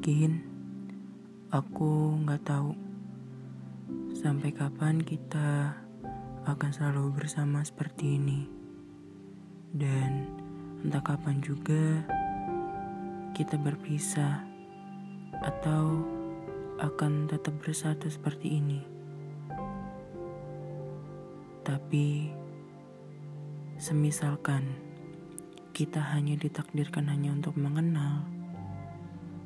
Mungkin aku nggak tahu sampai kapan kita akan selalu bersama seperti ini. Dan entah kapan juga kita berpisah atau akan tetap bersatu seperti ini. Tapi semisalkan kita hanya ditakdirkan hanya untuk mengenal,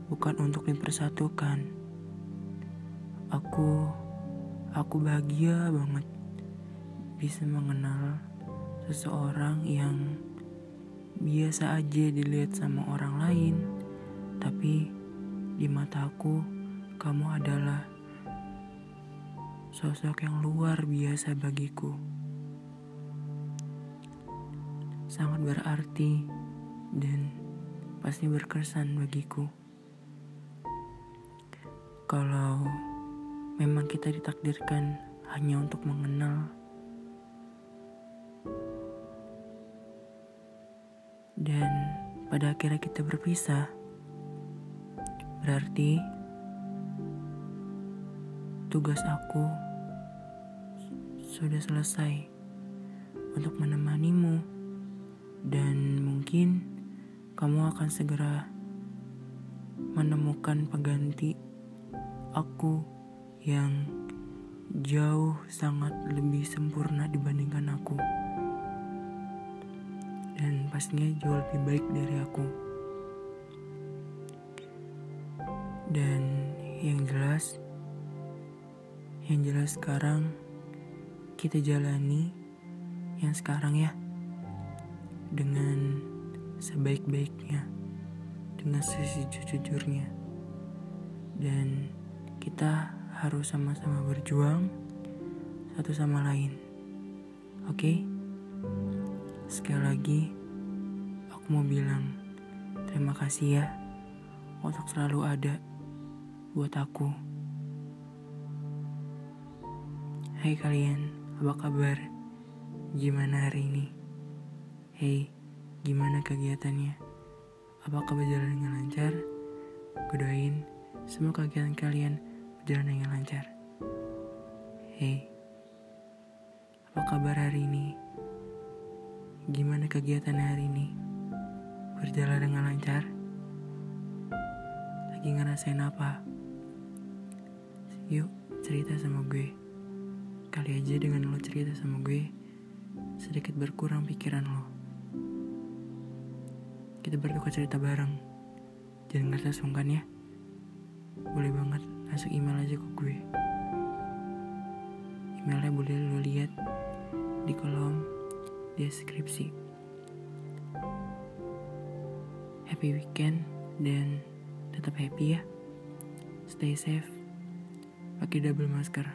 bukan untuk dipersatukan. Aku aku bahagia banget bisa mengenal seseorang yang biasa aja dilihat sama orang lain, tapi di mataku kamu adalah sosok yang luar biasa bagiku. Sangat berarti dan pasti berkesan bagiku. Kalau memang kita ditakdirkan hanya untuk mengenal dan pada akhirnya kita berpisah. Berarti tugas aku sudah selesai untuk menemanimu dan mungkin kamu akan segera menemukan pengganti aku yang jauh sangat lebih sempurna dibandingkan aku. Dan pastinya jauh lebih baik dari aku. Dan yang jelas, yang jelas sekarang kita jalani yang sekarang ya. Dengan sebaik-baiknya, dengan sisi jujurnya, dan kita harus sama-sama berjuang satu sama lain. Oke? Okay? Sekali lagi, aku mau bilang terima kasih ya untuk selalu ada buat aku. Hai kalian, apa kabar? Gimana hari ini? Hei, gimana kegiatannya? Apakah berjalan dengan lancar? Kudoain semua kegiatan kalian berjalan dengan lancar. Hei, apa kabar hari ini? Gimana kegiatan hari ini? Berjalan dengan lancar? Lagi ngerasain apa? Yuk cerita sama gue. Kali aja dengan lo cerita sama gue, sedikit berkurang pikiran lo. Kita bertukar cerita bareng. Jangan ngerasa sungkan ya. Boleh banget masuk email aja ke gue. Emailnya boleh lo lihat di kolom deskripsi. Happy weekend dan tetap happy ya. Stay safe. Pakai double masker.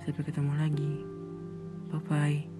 Sampai ketemu lagi. Bye bye.